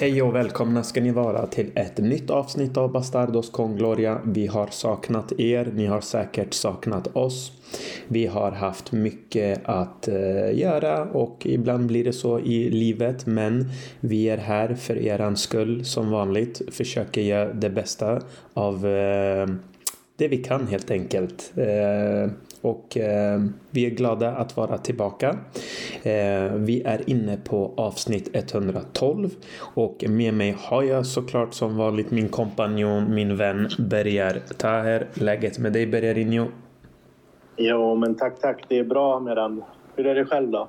Hej och välkomna ska ni vara till ett nytt avsnitt av Bastardos con Gloria. Vi har saknat er, ni har säkert saknat oss. Vi har haft mycket att eh, göra och ibland blir det så i livet men vi är här för er skull som vanligt. Försöker göra det bästa av eh, det vi kan helt enkelt. Eh, och eh, vi är glada att vara tillbaka. Eh, vi är inne på avsnitt 112 och med mig har jag såklart som vanligt min kompanjon, min vän Berger Taher. Läget med dig Bergerinho? Jo, men tack, tack. Det är bra med den. Hur är det själv då?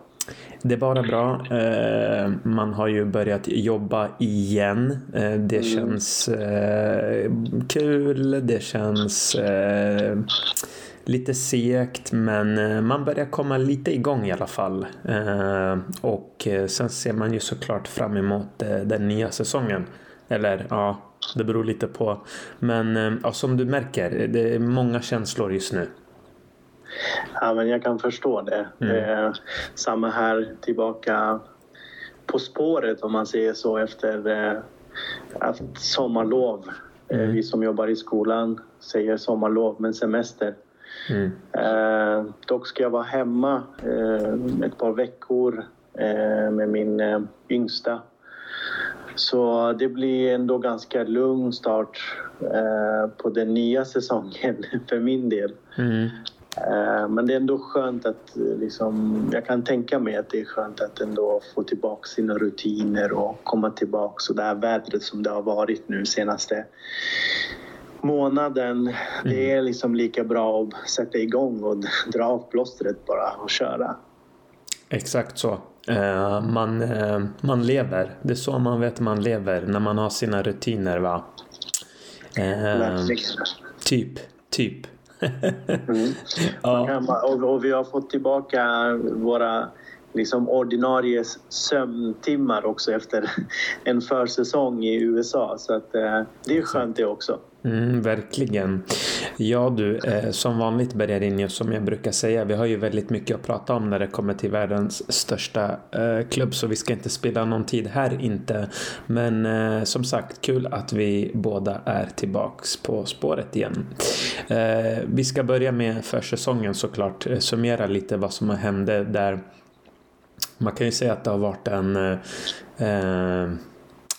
Det är bara bra. Eh, man har ju börjat jobba igen. Eh, det mm. känns eh, kul. Det känns lite segt men eh, man börjar komma lite igång i alla fall. Eh, och eh, sen ser man ju såklart fram emot den nya säsongen. Eller ja, det beror lite på. Men ja, som du märker, det är många känslor just nu. Ja, men jag kan förstå det. Mm. det samma här, tillbaka på spåret om man säger så efter eh, sommarlov. Mm. Vi som jobbar i skolan säger sommarlov, men semester. Mm. Eh, dock ska jag vara hemma eh, ett par veckor eh, med min eh, yngsta. Så det blir ändå ganska lugn start eh, på den nya säsongen för min del. Mm. Eh, men det är ändå skönt att liksom, jag kan tänka mig att det är skönt att ändå få tillbaka sina rutiner och komma tillbaka och det här vädret som det har varit nu senaste månaden. Mm. Det är liksom lika bra att sätta igång och dra av plåstret bara och köra. Exakt så. Uh, man, uh, man lever. Det är så man vet man lever när man har sina rutiner va. Uh, typ, typ. mm. ja. och, och vi har fått tillbaka våra liksom ordinarie sömntimmar också efter en försäsong i USA. Så att, eh, det är skönt det också. Mm, verkligen. Ja du, eh, som vanligt Bergarinho, som jag brukar säga, vi har ju väldigt mycket att prata om när det kommer till världens största eh, klubb så vi ska inte spilla någon tid här inte. Men eh, som sagt, kul att vi båda är tillbaks på spåret igen. Eh, vi ska börja med försäsongen såklart, eh, summera lite vad som har hänt där man kan ju säga att det har varit en eh, eh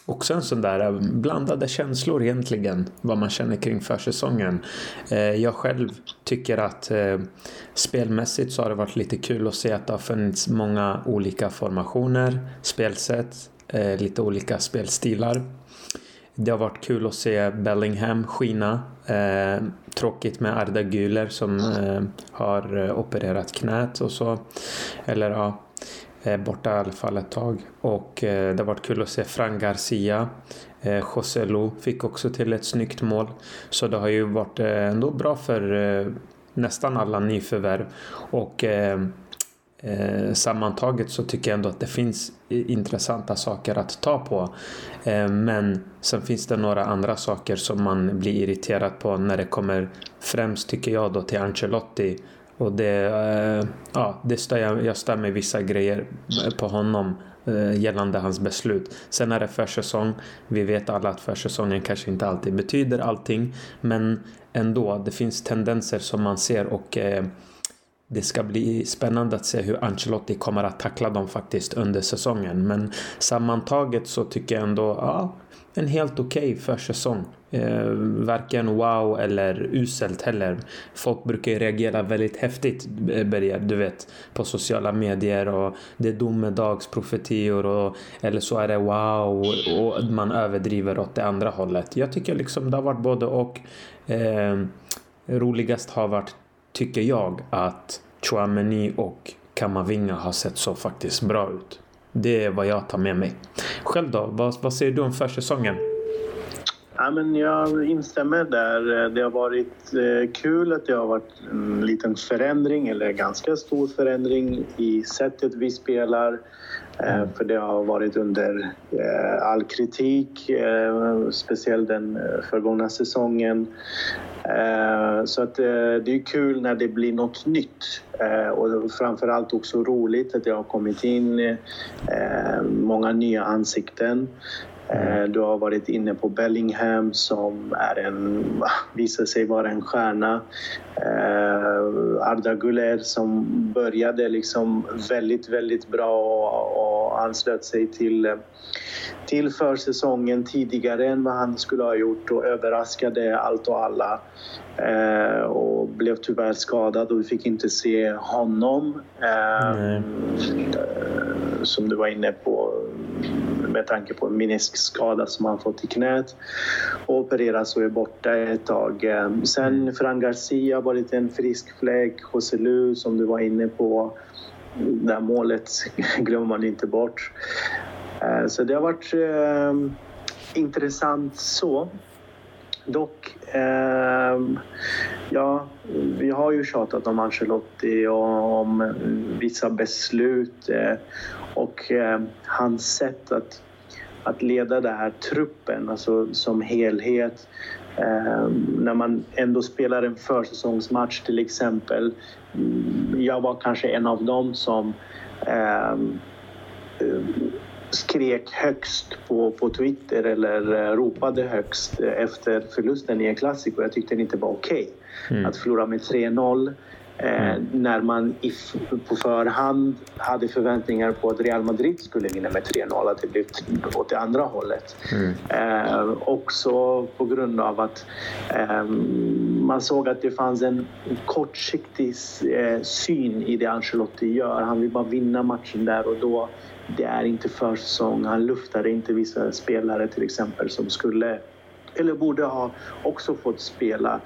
också en sån där eh, blandade känslor egentligen vad man känner kring försäsongen. Eh, jag själv tycker att eh, spelmässigt så har det varit lite kul att se att det har funnits många olika formationer, spelsätt, eh, lite olika spelstilar. Det har varit kul att se Bellingham skina. Eh, tråkigt med Arda Güler som eh, har eh, opererat knät och så. Eller ja, Eh, borta i alla fall ett tag. Och eh, det har varit kul att se Fran Garcia. Eh, José Lu fick också till ett snyggt mål. Så det har ju varit ändå bra för nästan alla nyförvärv. Och Eh, sammantaget så tycker jag ändå att det finns intressanta saker att ta på. Eh, men sen finns det några andra saker som man blir irriterad på när det kommer främst tycker jag då till Ancelotti och det, eh, ja, det stör jag, jag stör mig vissa grejer eh, på honom eh, gällande hans beslut. Sen är det försäsong. Vi vet alla att försäsongen kanske inte alltid betyder allting. Men ändå, det finns tendenser som man ser och eh, det ska bli spännande att se hur Ancelotti kommer att tackla dem faktiskt under säsongen. Men sammantaget så tycker jag ändå, ja, en helt okej okay försäsong. Eh, varken wow eller uselt heller. Folk brukar ju reagera väldigt häftigt, eh, Berger, du vet, på sociala medier och det är domedagsprofetior och eller så är det wow och man överdriver åt det andra hållet. Jag tycker liksom det har varit både och. Eh, roligast har varit, tycker jag, att Chouameni och Kamavinga har sett så faktiskt bra ut. Det är vad jag tar med mig. Själv då? Vad, vad säger du om försäsongen? Ja, men jag instämmer där. Det har varit eh, kul att det har varit en liten förändring, eller ganska stor förändring i sättet vi spelar. Eh, för det har varit under eh, all kritik, speciellt den förgångna säsongen. Så att det är kul när det blir något nytt och framförallt också roligt att det har kommit in många nya ansikten. Mm. Du har varit inne på Bellingham som är en, visar sig vara en stjärna. Arda Güler som började liksom väldigt, väldigt bra och, och anslöt sig till till försäsongen tidigare än vad han skulle ha gjort och överraskade allt och alla. Eh, och blev tyvärr skadad och vi fick inte se honom. Eh, som du var inne på med tanke på en meniskskada som han fått i knät och opereras och är borta ett tag. Eh, sen Fran Garcia har varit en frisk fläck. Joselu som du var inne på. Det här målet glömmer man inte bort. Eh, så det har varit eh, intressant så. Dock, eh, ja, vi har ju tjatat om Ancelotti och om vissa beslut eh, och eh, hans sätt att, att leda den här truppen, alltså som helhet. Eh, när man ändå spelar en försäsongsmatch till exempel. Mm, jag var kanske en av dem som ehm, skrek högst på, på Twitter eller eh, ropade högst efter förlusten i en klassiker. Jag tyckte det inte var okej okay mm. att förlora med 3-0. Eh, mm. när man på förhand hade förväntningar på att Real Madrid skulle vinna med 3-0, att det blev åt det andra hållet. Mm. Eh, också på grund av att eh, man såg att det fanns en kortsiktig eh, syn i det Ancelotti gör. Han vill bara vinna matchen där och då det är inte försäsong. Han luftade inte vissa spelare till exempel som skulle eller borde ha också fått spela.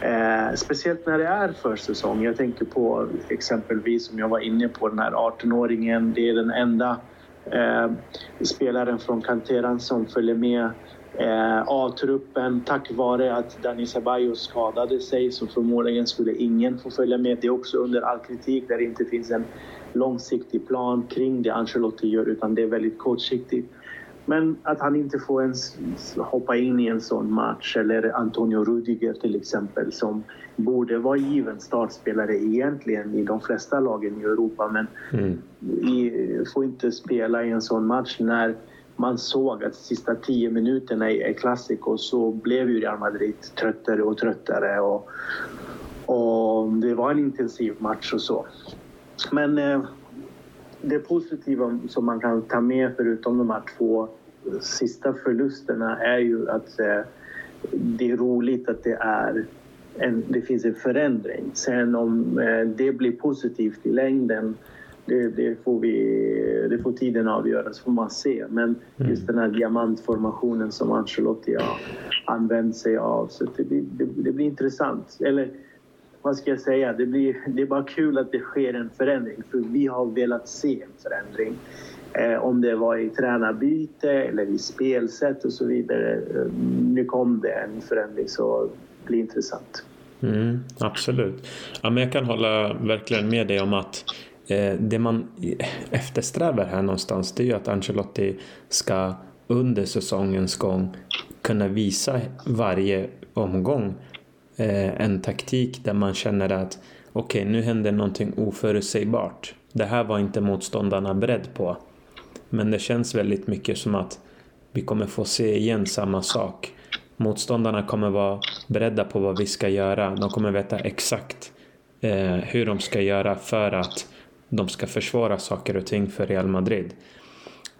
Eh, speciellt när det är försäsong. Jag tänker på exempelvis som jag var inne på den här 18-åringen. Det är den enda eh, spelaren från kanteran som följer med eh, A-truppen tack vare att Dani Ceballos skadade sig så förmodligen skulle ingen få följa med. Det är också under all kritik där det inte finns en långsiktig plan kring det Ancelotti gör utan det är väldigt kortsiktigt. Men att han inte får ens hoppa in i en sån match eller Antonio Rudiger till exempel som borde vara given startspelare egentligen i de flesta lagen i Europa men mm. i, får inte spela i en sån match när man såg att de sista tio minuterna i Clasico så blev ju Real Madrid tröttare och tröttare och, och det var en intensiv match och så. Men eh, det positiva som man kan ta med förutom de här två sista förlusterna är ju att eh, det är roligt att det är en, det finns en förändring. Sen om eh, det blir positivt i längden det, det, får vi, det får tiden avgöra, så får man se. Men mm. just den här diamantformationen som Ancelotti har använt sig av, så det, det, det blir intressant. Eller vad ska jag säga, det, blir, det är bara kul att det sker en förändring för vi har velat se en förändring. Eh, om det var i tränarbyte eller i spelsätt och så vidare. Eh, nu kom det en förändring så det blir intressant. Mm, absolut. Ja, men jag kan hålla verkligen med dig om att eh, det man eftersträvar här någonstans det är ju att Ancelotti ska under säsongens gång kunna visa varje omgång eh, en taktik där man känner att okej, okay, nu händer någonting oförutsägbart. Det här var inte motståndarna beredd på. Men det känns väldigt mycket som att vi kommer få se igen samma sak. Motståndarna kommer vara beredda på vad vi ska göra. De kommer veta exakt eh, hur de ska göra för att de ska försvåra saker och ting för Real Madrid.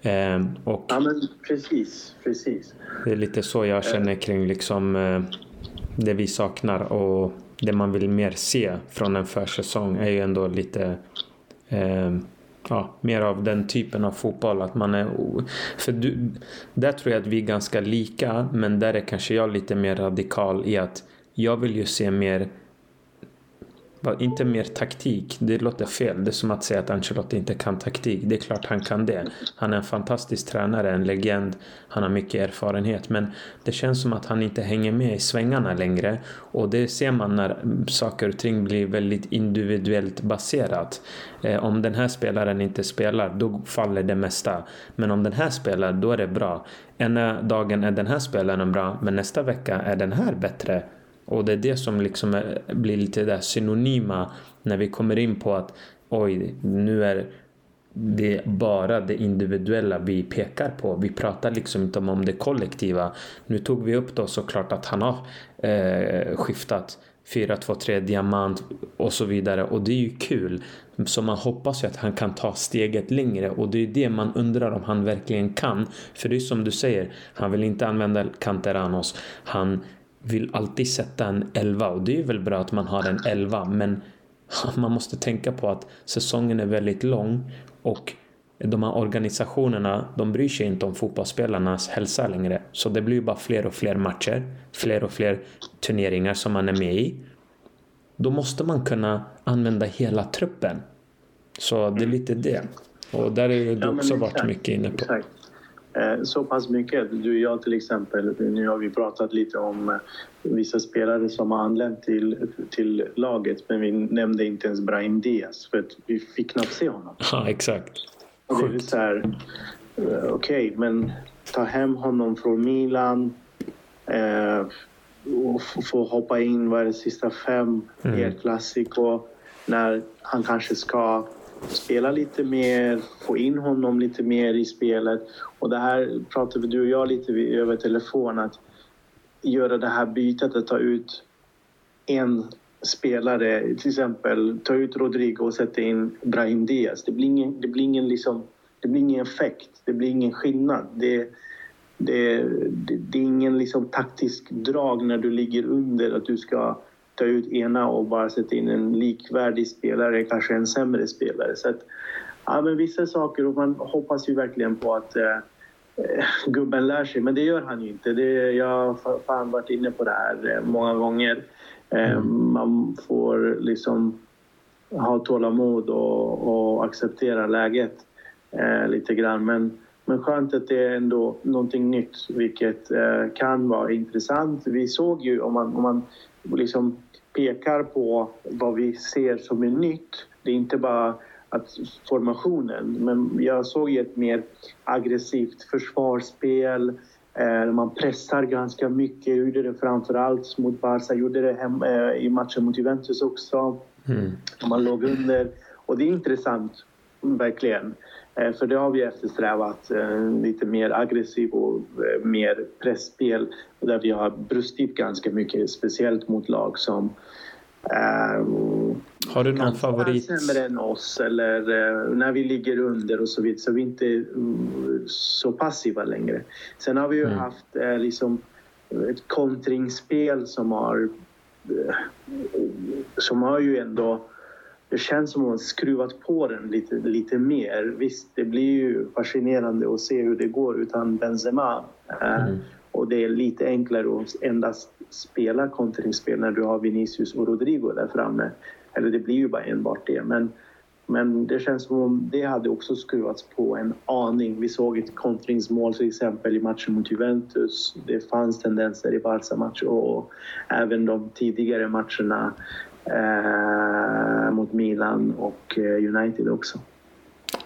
Eh, och ja, men precis, precis. Det är lite så jag känner kring liksom eh, det vi saknar och det man vill mer se från en försäsong är ju ändå lite eh, ja, mer av den typen av fotboll. Att man är, för du, där tror jag att vi är ganska lika men där är kanske jag lite mer radikal i att jag vill ju se mer inte mer taktik, det låter fel. Det är som att säga att Ancelotti inte kan taktik. Det är klart han kan det. Han är en fantastisk tränare, en legend. Han har mycket erfarenhet. Men det känns som att han inte hänger med i svängarna längre. Och det ser man när saker och ting blir väldigt individuellt baserat. Eh, om den här spelaren inte spelar, då faller det mesta. Men om den här spelar, då är det bra. Ena dagen är den här spelaren bra, men nästa vecka är den här bättre. Och det är det som liksom är, blir lite där synonyma när vi kommer in på att oj, nu är det bara det individuella vi pekar på. Vi pratar liksom inte om det kollektiva. Nu tog vi upp då såklart att han har eh, skiftat 4-2-3 diamant och så vidare och det är ju kul. Så man hoppas ju att han kan ta steget längre och det är det man undrar om han verkligen kan. För det är som du säger, han vill inte använda Canteranos. Han vill alltid sätta en 11 och det är väl bra att man har en 11 men man måste tänka på att säsongen är väldigt lång och de här organisationerna, de bryr sig inte om fotbollsspelarnas hälsa längre. Så det blir bara fler och fler matcher, fler och fler turneringar som man är med i. Då måste man kunna använda hela truppen. Så det är lite det. Och där är det ja, också exakt, varit mycket inne på. Exakt. Eh, så pass mycket. Du och jag till exempel, nu har vi pratat lite om eh, vissa spelare som har anlänt till, till laget men vi nämnde inte ens Brahim Diaz för att vi fick knappt se honom. Ja, exakt. Och det är så här, eh, okej, okay, men ta hem honom från Milan eh, och få hoppa in, vad är det, sista fem mm. i ett klassiko när han kanske ska spela lite mer, få in honom lite mer i spelet. Och det här pratade du och jag lite över telefon att göra det här bytet att ta ut en spelare, till exempel ta ut Rodrigo och sätta in Brahim Diaz. Det blir ingen, det blir ingen, liksom, det blir ingen effekt, det blir ingen skillnad. Det, det, det, det är ingen liksom taktisk drag när du ligger under att du ska ta ut ena och bara sätta in en likvärdig spelare, kanske en sämre spelare. Så att, ja, men vissa saker och man hoppas ju verkligen på att eh, eh gubben lär sig, men det gör han ju inte. Det, jag har fan varit inne på det här eh, många gånger. Eh, mm. Man får liksom ha tålamod och, och acceptera läget eh, lite grann. Men, men skönt att det är ändå någonting nytt, vilket eh, kan vara intressant. Vi såg ju, om man, om man liksom pekar på vad vi ser som är nytt, det är inte bara att formationen, men jag såg ju ett mer aggressivt försvarsspel, Eh, man pressar ganska mycket, gjorde det framför allt mot Barca, gjorde det hem, eh, i matchen mot Juventus också. Mm. Man låg under. Och det är intressant, verkligen. Eh, för det har vi eftersträvat, lite mer aggressiv och mer pressspel där vi har brustit ganska mycket, speciellt mot lag som har du någon favorit? sämre än oss eller när vi ligger under och så vidare. Så vi är inte uh, så passiva längre. Sen har vi ju mm. haft liksom ett kontringsspel som har som har ju ändå det känns som att man skruvat på den lite, lite mer. Visst, det blir ju fascinerande att se hur det går utan Benzema. Mm. Och det är lite enklare att endast spela kontringsspel när du har Vinicius och Rodrigo där framme. Eller det blir ju bara enbart det. Men, men det känns som om det hade också skruvats på en aning. Vi såg ett kontringsmål till exempel i matchen mot Juventus. Det fanns tendenser i Barca-match och även de tidigare matcherna eh, mot Milan och eh, United också.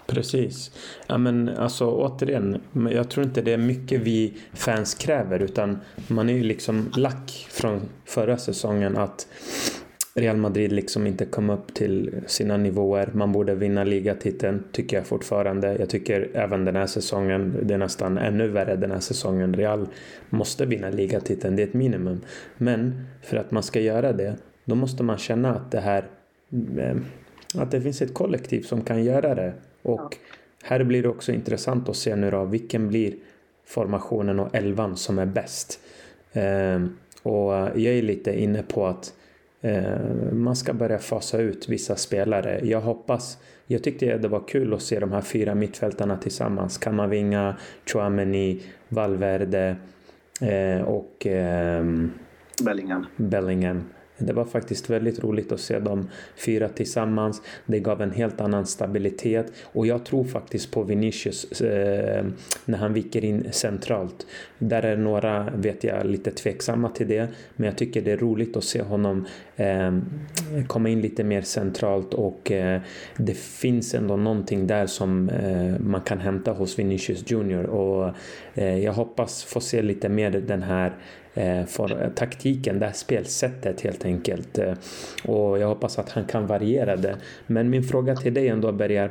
Precis. Ja, men alltså återigen, jag tror inte det är mycket vi fans kräver utan man är ju liksom lack från förra säsongen att Real Madrid liksom inte kom upp till sina nivåer. Man borde vinna ligatiteln, tycker jag fortfarande. Jag tycker även den här säsongen, det är nästan ännu värre den här säsongen. Real måste vinna ligatiteln, det är ett minimum. Men för att man ska göra det, då måste man känna att det här eh, att det finns ett kollektiv som kan göra det. Och här blir det också intressant att se nu då, vilken blir formationen och elvan som är bäst. Eh, och jag är lite inne på att Eh, man ska börja fasa ut vissa spelare. Jag hoppas, jag tyckte det var kul att se de här fyra mittfältarna tillsammans. Kamavinga, Chouameni, Valverde eh, och ehm, Bellingham. Bellingham. Det var faktiskt väldigt roligt att se de fyra tillsammans. Det gav en helt annan stabilitet och jag tror faktiskt på Vinicius eh, när han viker in centralt. Där är några, vet jag, lite tveksamma till det, men jag tycker det är roligt att se honom eh, komma in lite mer centralt och eh, det finns ändå någonting där som eh, man kan hämta hos Vinicius Junior och eh, jag hoppas få se lite mer den här Eh, för eh, taktiken, det här spelsättet helt enkelt. Eh, och jag hoppas att han kan variera det. Men min fråga till dig ändå Bergar.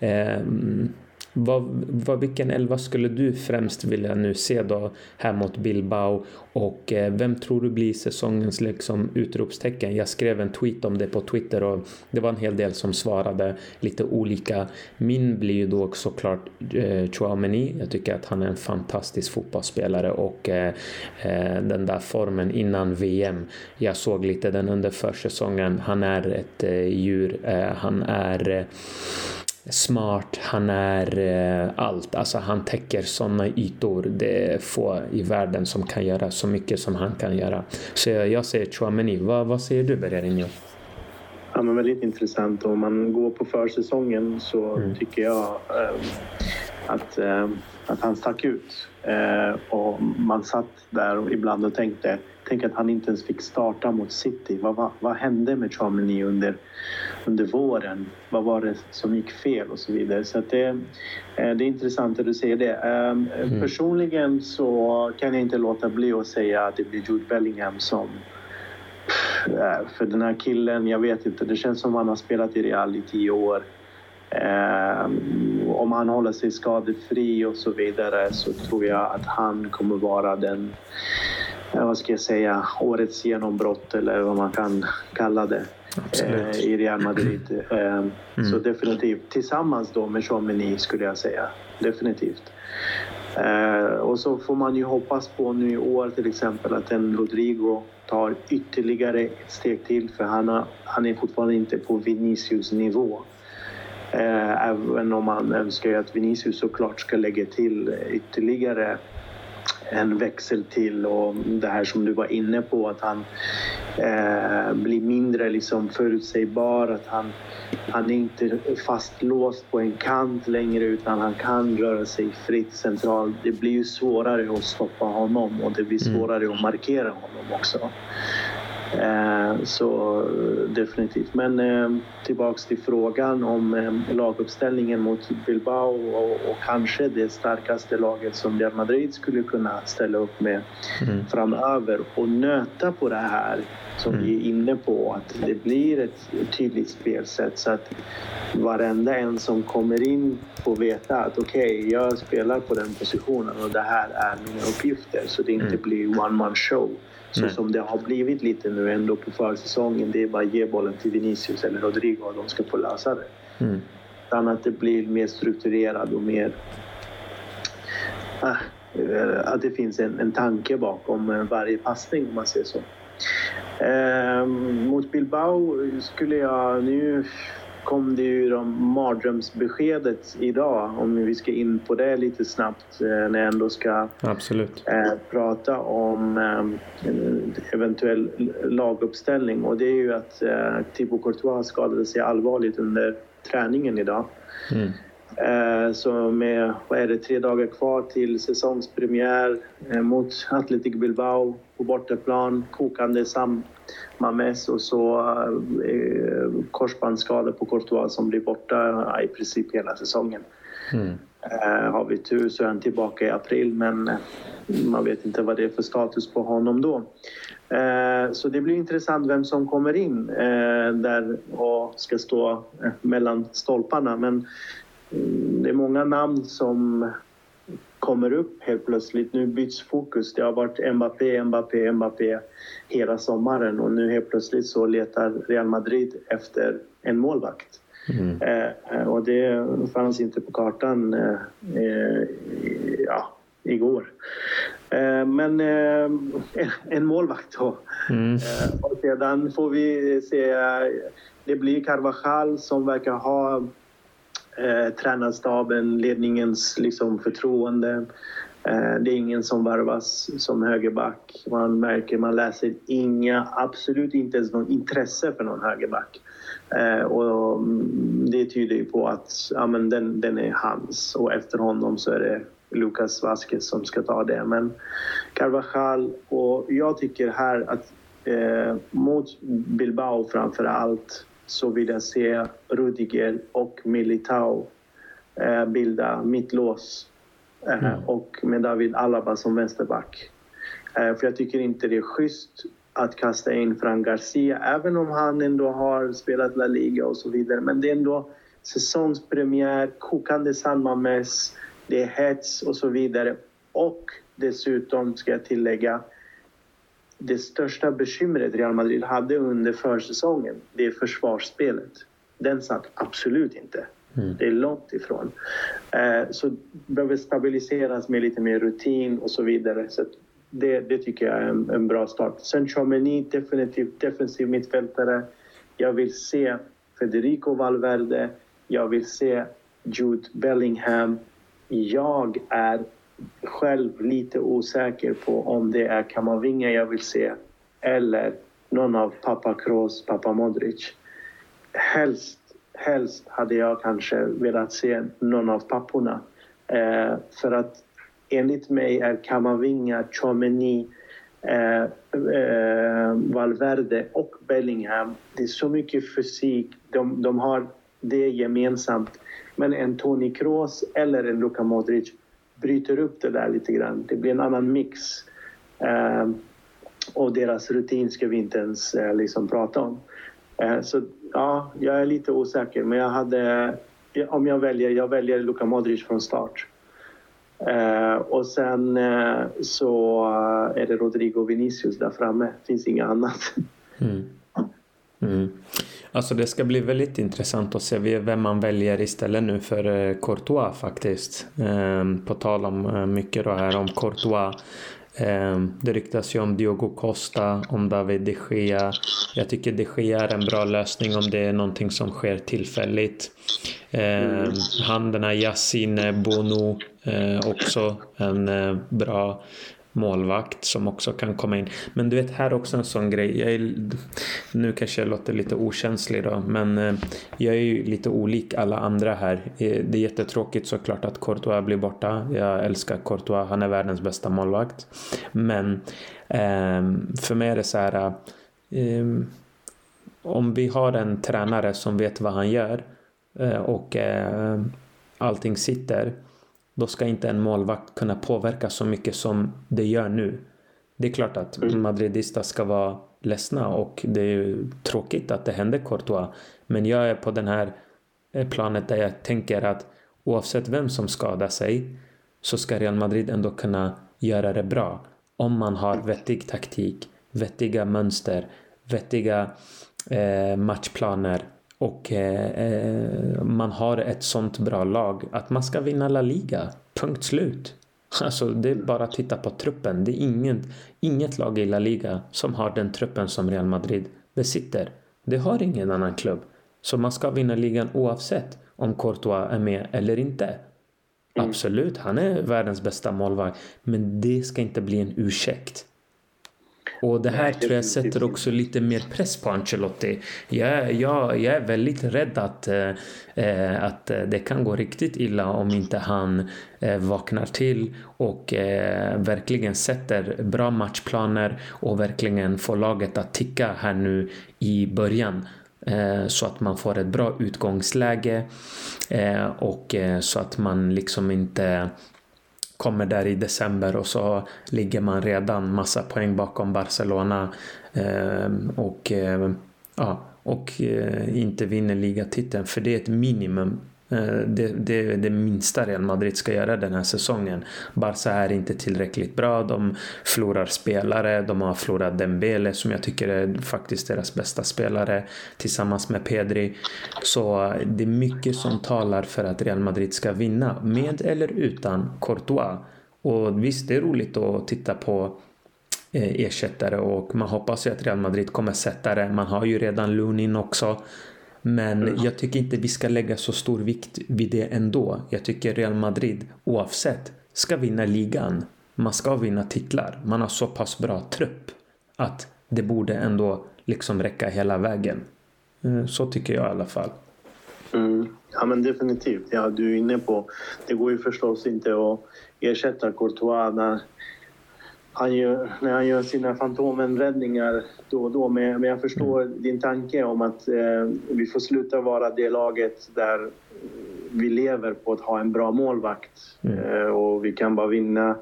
Mm, vad, vad, vilken elva skulle du främst vilja nu se då här mot Bilbao och eh, vem tror du blir säsongens liksom utropstecken? Jag skrev en tweet om det på Twitter och det var en hel del som svarade lite olika. Min blir ju då såklart eh, Chouameni. Jag tycker att han är en fantastisk fotbollsspelare och eh, eh den där formen innan VM. Jag såg lite den under försäsongen. Han är ett eh, djur. Eh, han är eh, smart, han är eh, allt. Alltså han täcker sådana ytor. Det är få i världen som kan göra så mycket som han kan göra. Så jag, säger Chouameni. Vad, vad säger du Bererinho? Ja, men väldigt intressant. Om man går på försäsongen så mm. tycker jag eh, att, eh, att han stack ut. Eh, och man satt där ibland och tänkte Tänk att han inte ens fick starta mot City. Vad, vad, vad hände med Chomeny under, under våren? Vad var det som gick fel och så vidare. Så det, eh, det är intressant att du säger det. Ehm, mm. Personligen så kan jag inte låta bli att säga att det blir Jude Bellingham som eh, för den här killen, jag vet inte, det känns som att han har spelat i Real i tio år. Um, om han håller sig skadefri och så vidare så tror jag att han kommer vara den vad ska jag säga, årets genombrott eller vad man kan kalla det eh, i Real Madrid. Eh, mm. Så definitivt tillsammans då med Chomeny skulle jag säga. Definitivt. Eh, och så får man ju hoppas på nu i år till exempel att en Rodrigo tar ytterligare ett steg till för han, har, han är fortfarande inte på Vinicius nivå. Eh, även om man önskar att Vinicius såklart ska lägga till ytterligare en växel till och det här som du var inne på att han eh, blir mindre liksom förutsägbar, att han, han är inte fastlåst på en kant längre utan han kan röra sig fritt centralt. Det blir ju svårare att stoppa honom och det blir mm. svårare mm. att markera honom också. Eh, så definitivt. Men eh, tillbaks till frågan om eh, laguppställningen mot Bilbao och, och, kanske det starkaste laget som Real Madrid skulle kunna ställa upp med mm. framöver och nöta på det här som mm. vi är inne på, att det blir ett tydligt spelsätt så att varenda en som kommer in får veta att okej, okay, jag spelar på den positionen och det här är mina uppgifter så det inte mm. blir one man show. Så Nej. som det har blivit lite nu ändå på försäsongen. Det är bara att ge bollen till Vinicius eller Rodrigo och de ska få lösa det. Mm. Utan att det blir mer strukturerat och mer... Äh, att det finns en, en tanke bakom varje passning om man säger så. Eh, mot Bilbao skulle jag nu kom det ju de mardrömsbeskedet idag, om vi ska in på det lite snabbt eh, när jag ändå ska Absolut. Eh, prata om eh, eventuell laguppställning. Och det är ju att Thibaut Courtois skadade sig allvarligt under träningen idag. Mm. Eh, så med, vad är det, tre dagar kvar till säsongspremiär eh, mot Athletic Bilbao på bortaplan, kokande samma och så eh, korsbandsskada på Courtois som blir borta i princip hela säsongen. Mm. Har vi tur så är han tillbaka i april men man vet inte vad det är för status på honom då. Så det blir intressant vem som kommer in där och ska stå mellan stolparna. Men det är många namn som kommer upp helt plötsligt. Nu byts fokus. Det har varit Mbappé, Mbappé, Mbappé hela sommaren och nu helt plötsligt så letar Real Madrid efter en målvakt. Mm. Eh, och det fanns inte på kartan eh, eh ja, igår. Eh, men eh, en målvakt då. Mm. Eh, och sedan får vi se. Det blir Carvajal som verkar ha eh, tränarstaben, ledningens liksom, förtroende. Eh, det är ingen som varvas som högerback. Man märker, man läser inga, absolut inte ens någon intresse för någon högerback. Eh, och mm, det tyder ju på att ja, men den, den är hans och efter honom så är det Lucas Vasquez som ska ta det. Men Carvajal och jag tycker här att eh, mot Bilbao framför allt så vill jag se Rudiger och Militao eh, bilda mittlås eh, mm. och med David Alaba som vänsterback. Eh, för jag tycker inte det är schysst att kasta in Fran Garcia, även om han ändå har spelat La Liga och så vidare. Men det är ändå säsongspremiär, kokande San Mames, det är hets och så vidare. Och dessutom ska jag tillägga, det största bekymret Real Madrid hade under försäsongen, det är försvarsspelet. Den satt absolut inte. Mm. Det är långt ifrån. Eh, så behöver stabiliseras med lite mer rutin och så vidare. Så det, det tycker jag är en, en bra start. Sen Chomeny, definitivt defensiv mittfältare. Jag vill se Federico Valverde. Jag vill se Jude Bellingham. Jag är själv lite osäker på om det är Kamavinga jag vill se eller någon av pappa Kroos, pappa Modric. Helst, helst hade jag kanske velat se någon av papporna. Eh, för att enligt mig är Kamavinga, Chomeni, eh, eh, Valverde och Bellingham. Det är så mycket fysik. De, de har det gemensamt. Men en Toni Kroos eller en Luka Modric bryter upp det där lite grann. Det blir en annan mix. Eh, och deras rutin ska vi inte ens eh, liksom prata om. Eh, så ja, jag är lite osäker. Men jag hade, om jag väljer, jag väljer Luka Modric från start. Eh, och sen eh, så är det Rodrigo Vinicius där framme. Det finns inget annat. Mm. Mm. Alltså det ska bli väldigt intressant att se vem man väljer istället nu för eh, Courtois faktiskt. Ehm, på tal om eh, mycket då här om Courtois. Ehm, det ryktas ju om Diogo Costa, om David de Gea. Jag tycker de Gea är en bra lösning om det är någonting som sker tillfälligt. Ehm, han den här Yassine Bono eh, också en bra målvakt som också kan komma in. Men du vet, här också en sån grej. Jag är, nu kanske jag låter lite okänslig då, men eh, jag är ju lite olik alla andra här. Eh, det är jättetråkigt såklart att Courtois blir borta. Jag älskar Courtois, han är världens bästa målvakt. Men ehm, för mig är det så här. Ehm, om vi har en tränare som vet vad han gör eh, och allting sitter då ska inte en målvakt kunna påverka så mycket som det gör nu. Det är klart att mm. madridista ska vara ledsna och det är tråkigt att det händer Courtois. Men jag är på den här eh, planet där jag tänker att oavsett vem som skadar sig så ska Real Madrid ändå kunna göra det bra. Om man har vettig taktik, vettiga mönster, vettiga eh, matchplaner och eh, eh, man har ett sånt bra lag att man ska vinna La Liga. Punkt slut. Alltså det är bara att titta på truppen. Det är inget, inget lag i La Liga som har den truppen som Real Madrid besitter. Det har ingen annan klubb. Så man ska vinna ligan oavsett om Courtois är med eller inte. Mm. Absolut, han är världens bästa målvakt. Men det ska inte bli en ursäkt. Och det här tror jag sätter också lite mer press på Ancelotti. Jag, jag, jag är väldigt rädd att, eh, att det kan gå riktigt illa om inte han eh, vaknar till och eh, verkligen sätter bra matchplaner och verkligen får laget att ticka här nu i början eh, så att man får ett bra utgångsläge eh, och eh, så att man liksom inte kommer där i december och så ligger man redan massa poäng bakom Barcelona eh, och, eh, ja, och eh, inte vinner ligatiteln för det är ett minimum. Eh, det, det, det minsta Real Madrid ska göra den här säsongen. Barca är inte tillräckligt bra. De förlorar spelare. De har förlorat Dembele som jag tycker är faktiskt deras bästa spelare tillsammans med Pedri. Så eh, det är mycket som talar för att Real Madrid ska vinna med eller utan Courtois. Och visst, det är roligt att titta på eh, ersättare och man hoppas ju att Real Madrid kommer sätta det. Man har ju redan Lunin också. Men mm. jag tycker inte vi ska lägga så stor vikt vid det ändå. Jag tycker Real Madrid oavsett ska vinna ligan. Man ska vinna titlar. Man har så pass bra trupp att det borde ändå liksom räcka hela vägen. Eh, så tycker jag i alla fall. Mm. Ja men definitivt. Ja, du är inne på. Det går ju förstås inte att ersätta Courtois när han gör, när han gör sina Fantomen-räddningar då och då. Men, jag förstår mm. din tanke om att eh, vi får sluta vara det laget där vi lever på att ha en bra målvakt. Mm. Eh, och vi kan bara vinna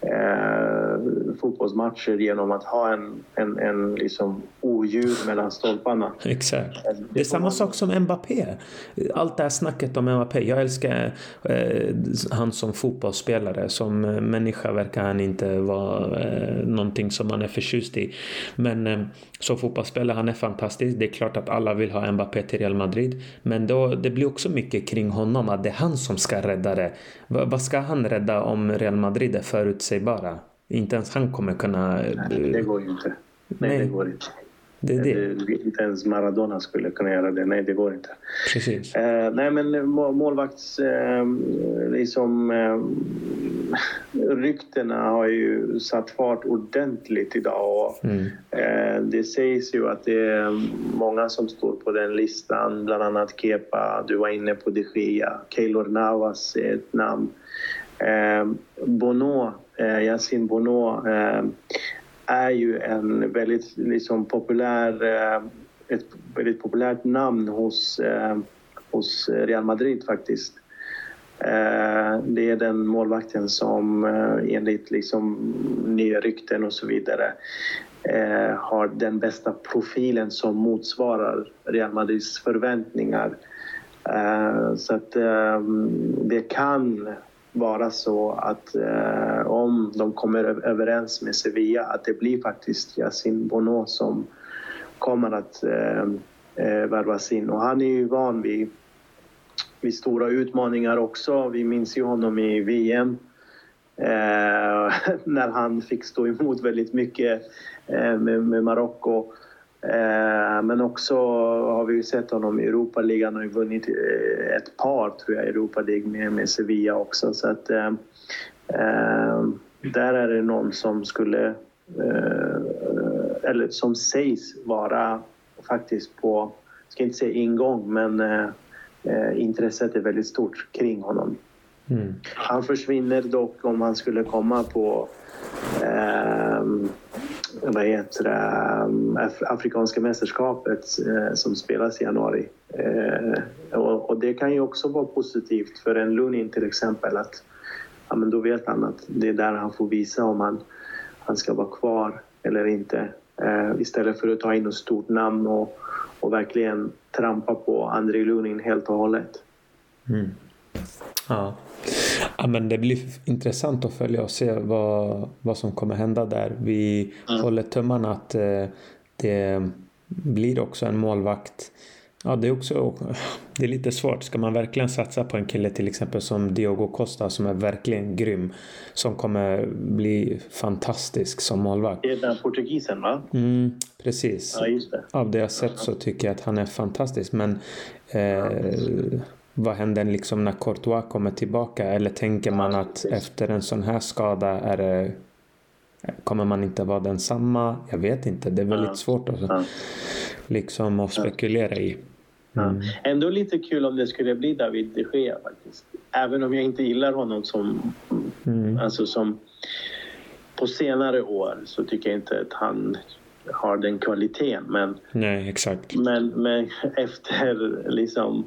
eh, fotbollsmatcher genom att ha en, en, en liksom oljud mellan stolparna. Exakt. Det är samma sak som Mbappé. Allt det här snacket om Mbappé. Jag älskar eh, han som fotbollsspelare. Som människa verkar han inte vara eh, någonting som man är förtjust i. Men eh, som fotbollsspelare, han är fantastisk. Det är klart att alla vill ha Mbappé till Real Madrid. Men då, det blir också mycket kring honom, att det är han som ska rädda det. V vad ska han rädda om Real Madrid är förutsägbara? Inte ens han kommer kunna... Nej, det går ju inte. Nej, Nej. det går inte. Det är det. Inte ens Maradona skulle kunna göra det. Nej, det går inte. Precis. Eh, nej, men målvakts... Eh, liksom, eh, ryktena har ju satt fart ordentligt idag. Och, mm. eh, det sägs ju att det är många som står på den listan. Bland annat Kepa, du var inne på de Gea. Keylor Navas är ett namn. Eh, Bono, eh, Yassine Bono eh, är ju en väldigt liksom, populär, eh, ett väldigt populärt namn hos, eh, hos Real Madrid faktiskt. Eh, det är den målvakten som eh, enligt liksom, nya rykten och så vidare eh, har den bästa profilen som motsvarar Real Madrids förväntningar. Eh, så att det kan vara så att eh, om de kommer överens med Sevilla att det blir faktiskt Yasin Bono som kommer att eh, eh, värvas in. Och han är ju van vid, vid stora utmaningar också. Vi minns ju honom i VM eh, när han fick stå emot väldigt mycket eh, med, med Marocko. Eh, men också har vi ju sett honom i Europaligan och vunnit eh, ett par, tror jag, Europa League med, med Sevilla också. Så att, eh, där är det någon som skulle, eller som sägs vara faktiskt på, ska inte säga ingång, men intresset är väldigt stort kring honom. Mm. Han försvinner dock om han skulle komma på vad heter det, eh, Afrikanska mästerskapet eh, som spelas i januari. Eh, och, det kan ju också vara positivt för en Lunin till exempel att ja, men då vet han att det är där han får visa om han, han ska vara kvar eller inte. Eh, istället för att ta in ett stort namn och, och verkligen trampa på André Lunin helt och hållet. Mm. Ja. Ja, men det blir intressant att följa och se vad, vad som kommer hända där. Vi mm. håller tummarna att eh, det blir också en målvakt. Ja, det är också det är lite svårt. Ska man verkligen satsa på en kille till exempel som Diogo Costa som är verkligen grym. Som kommer bli fantastisk som målvakt. Det är den portugisen va? Mm, precis. Ja, det. Av det jag sett så tycker jag att han är fantastisk. Men eh, vad händer liksom när Courtois kommer tillbaka? Eller tänker man att efter en sån här skada är det, kommer man inte vara densamma? Jag vet inte. Det är väldigt svårt att, liksom, att spekulera i. Mm. Ja. Ändå lite kul om det skulle bli David de Gea faktiskt. Även om jag inte gillar honom som... Mm. Alltså som på senare år så tycker jag inte att han har den kvaliteten. Men, Nej, exakt. Men, men efter liksom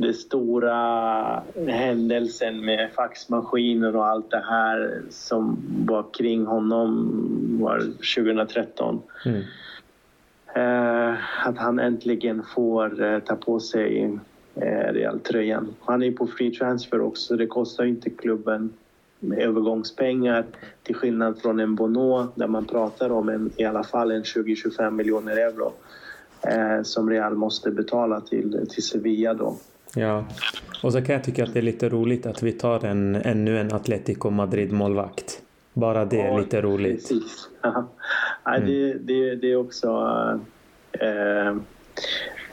den stora händelsen med faxmaskiner och allt det här som var kring honom var 2013. Mm. Eh, att han äntligen får eh, ta på sig eh, Real-tröjan. Han är på free transfer också, det kostar inte klubben övergångspengar till skillnad från en Bono där man pratar om en, i alla fall en 20-25 miljoner euro eh, som Real måste betala till, till Sevilla då. Ja, och så kan jag tycka att det är lite roligt att vi tar en, ännu en Atletico Madrid-målvakt. Bara det är ja, lite roligt. Precis. Ja. Mm. Det, det, det, är också eh,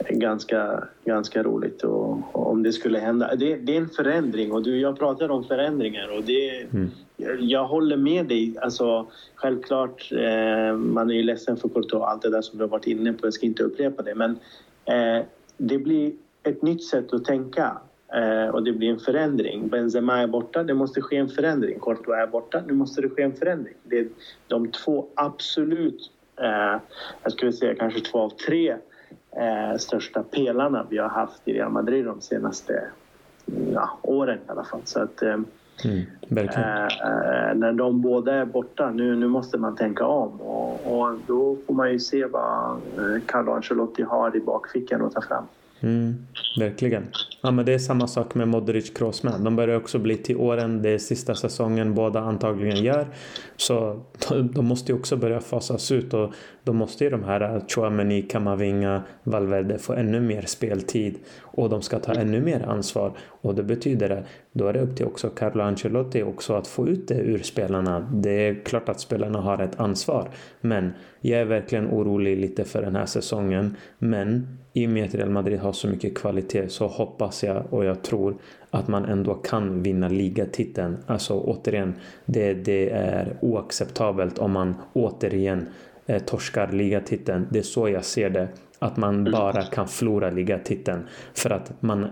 ganska, ganska roligt och, och om det skulle hända. Det, det, är en förändring och du, jag pratar om förändringar och det, mm. jag, jag, håller med dig. Alltså, självklart, eh, man är ju ledsen för Courtois och allt det där som du har varit inne på. Jag ska inte upprepa det men eh, det blir ett nytt sätt att tänka eh, och det blir en förändring. Benzema är borta, det måste ske en förändring. Courtois är borta, nu måste det ske en förändring. Det är de två absolut, eh, jag skulle säga kanske två av tre eh, största pelarna vi har haft i Real Madrid de senaste ja, åren i alla fall. Så att, Mm, eh, när de båda är borta, nu, nu måste man tänka om. Och, och då får man ju se vad Carlo Ancelotti har i bakfickan att ta fram. Mm, verkligen. Ja, men det är samma sak med Modric Kroos med. De börjar också bli till åren. Det är sista säsongen båda antagligen gör. Så de måste ju också börja fasas ut och då måste ju de här eh, Chouameni, Kamavinga, Valverde få ännu mer speltid och de ska ta ännu mer ansvar. Och det betyder att då är det upp till också Carlo Ancelotti också att få ut det ur spelarna. Det är klart att spelarna har ett ansvar, men jag är verkligen orolig lite för den här säsongen. Men i och med att Real Madrid har så mycket kvalitet så hoppas jag och jag tror att man ändå kan vinna ligatiteln. Alltså återigen, det, det är oacceptabelt om man återigen eh, torskar ligatiteln. Det är så jag ser det. Att man bara kan förlora ligatiteln. För att man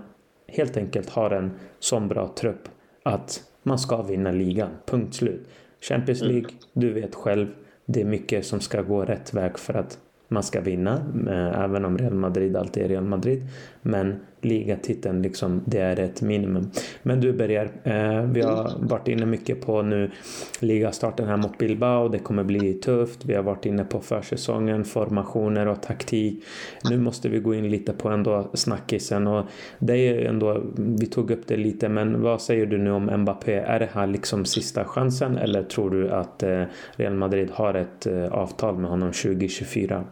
helt enkelt har en sån bra trupp att man ska vinna ligan. Punkt slut. Champions League, du vet själv. Det är mycket som ska gå rätt väg för att man ska vinna, eh, även om Real Madrid alltid är Real Madrid. Men ligatiteln, liksom, det är ett minimum. Men du Berger, eh, vi har varit inne mycket på nu ligastarten här mot Bilbao. Det kommer bli tufft. Vi har varit inne på försäsongen, formationer och taktik. Nu måste vi gå in lite på ändå snackisen och det är ändå, vi tog upp det lite, men vad säger du nu om Mbappé? Är det här liksom sista chansen eller tror du att eh, Real Madrid har ett eh, avtal med honom 2024?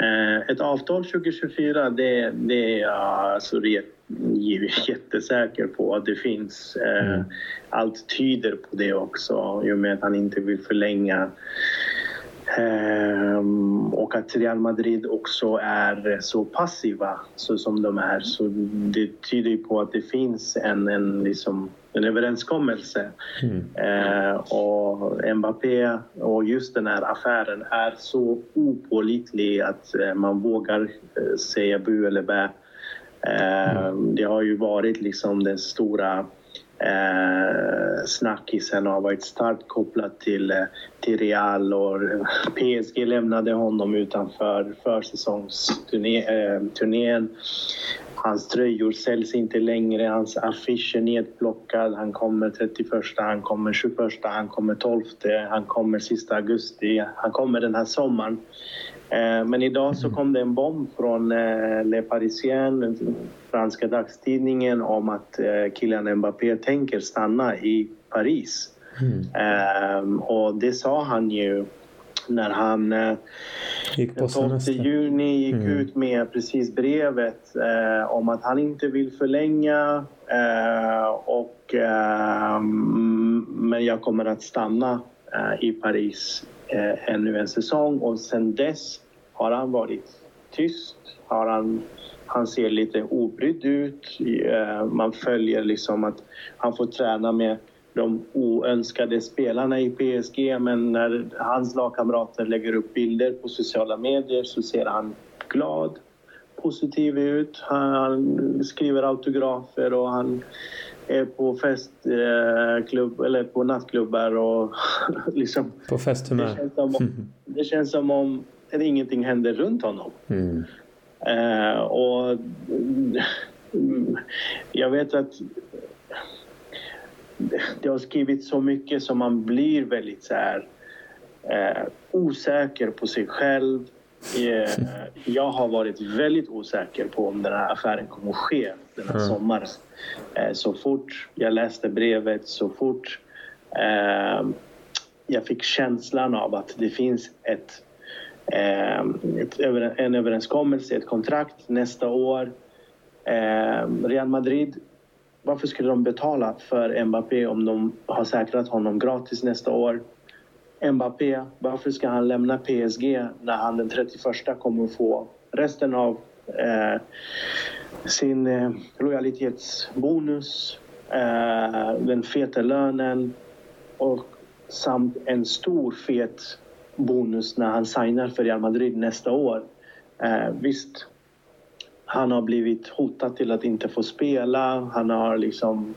Eh, ett avtal 2024, det, det är jag alltså jättesäker på att det finns. Eh, mm. Allt tyder på det också i och med att han inte vill förlänga. Um, och att Real Madrid också är så passiva så som de är. Så det tyder på att det finns en, en liksom en överenskommelse. Mm. Eh, och Mbappé och just den här affären är så opålitlig att eh, man vågar eh, säga bu eller bä. Eh, mm. Det har ju varit liksom den stora eh, snackisen har varit starkt kopplad till, eh, till Real och eh, PSG lämnade honom utanför försäsongsturnén. Eh, Hans tröjor säljs inte längre, hans affisch är nedplockad. Han kommer 31, han kommer 21, han kommer 12, han kommer sista augusti. Han kommer den här sommaren. Eh, men idag så kom det en bomb från eh, Le Parisien, den franska dagstidningen, om att eh, Kylian Mbappé tänker stanna i Paris. Mm. Och det sa han ju när han eh, gick den 12 juni gick mm. ut med precis brevet eh, om att han inte vill förlänga eh, och, eh, men jag kommer att stanna eh, i Paris eh, ännu en säsong och sen dess har han varit tyst. Har han, han ser lite obrydd ut. man följer liksom att han får träna med de oönskade spelarna i PSG men när hans lagkamrater lägger upp bilder på sociala medier så ser han glad, positiv ut. Han skriver autografer och han är på festklubb eh, eller på nattklubbar och liksom... På festhumör. Det känns som om, det känns som om ingenting händer runt honom. Mm. Uh, och mm, jag vet att det har skrivits så mycket som man blir väldigt så här, eh, osäker på sig själv. Eh, jag har varit väldigt osäker på om den här affären kommer att ske den här mm. sommaren. Eh, så fort jag läste brevet, så fort eh, jag fick känslan av att det finns ett, eh, ett en överenskommelse, ett kontrakt nästa år. Eh, Real Madrid varför skulle de betala för Mbappé om de har säkrat honom gratis nästa år? Mbappé, varför ska han lämna PSG när han den 31 kommer få resten av eh, sin eh, lojalitetsbonus, eh, den feta lönen och samt en stor fet bonus när han signar för Real Madrid nästa år. Eh, visst, han har blivit hotad till att inte få spela. Han har liksom...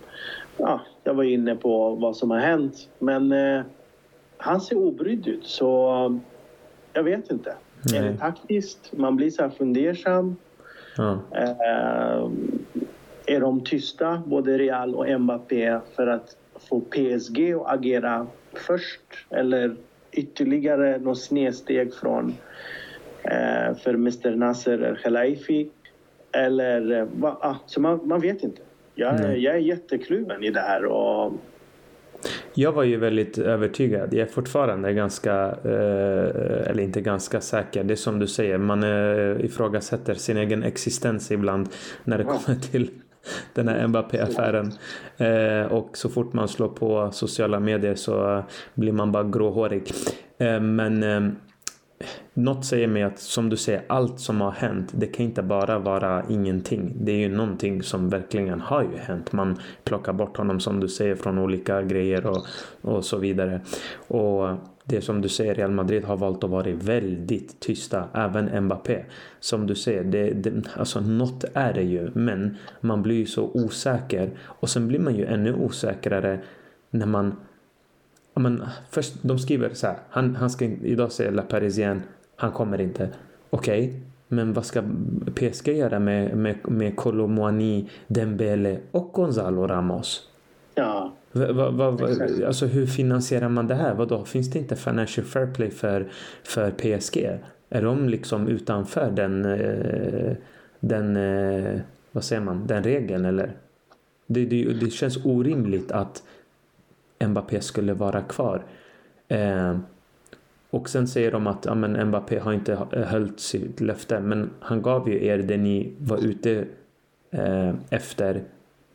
Ja, jag var inne på vad som har hänt. Men eh, han ser obrydd ut, så jag vet inte. Nej. Är det taktiskt? Man blir så här fundersam. Ja. Eh, är de tysta, både Real och Mbappé, för att få PSG att agera först? Eller ytterligare något snedsteg från eh, för Mr Nasser El Khelaifi? Eller eh, va, ah, så man, man vet inte. Jag, mm. jag är jättekluven i det här. Och... Jag var ju väldigt övertygad. Jag är fortfarande ganska, eh, eller inte ganska säker. Det är som du säger, man eh, ifrågasätter sin egen existens ibland när det kommer till den här Mbappé-affären. Eh, och så fort man slår på sociala medier så blir man bara gråhårig. Men något säger mig att som du säger, allt som har hänt, det kan inte bara vara ingenting. Det är ju någonting som verkligen har ju hänt. Man plockar bort honom som du säger från olika grejer och, och så vidare. Och det som du säger, Real Madrid har valt att vara väldigt tysta, även Mbappé. Som du säger, det, det, alltså något är det ju, men man blir ju så osäker. Och sen blir man ju ännu osäkrare när man men, först, de skriver så här. Han, han ska idag säga La Parisien. Han kommer inte. Okej, okay, men vad ska PSG göra med, med, med Colomwani, Dembele och Gonzalo Ramos? Ja. Va, va, va, alltså hur finansierar man det här? Vadå? Finns det inte financial fair play för, för PSG? Är de liksom utanför den, eh, den eh, vad säger man, den regeln eller? Det, det, det känns orimligt att Mbappé skulle vara kvar. Eh, och sen säger de att ja, men Mbappé har inte höljt sitt löfte men han gav ju er det ni var ute eh, efter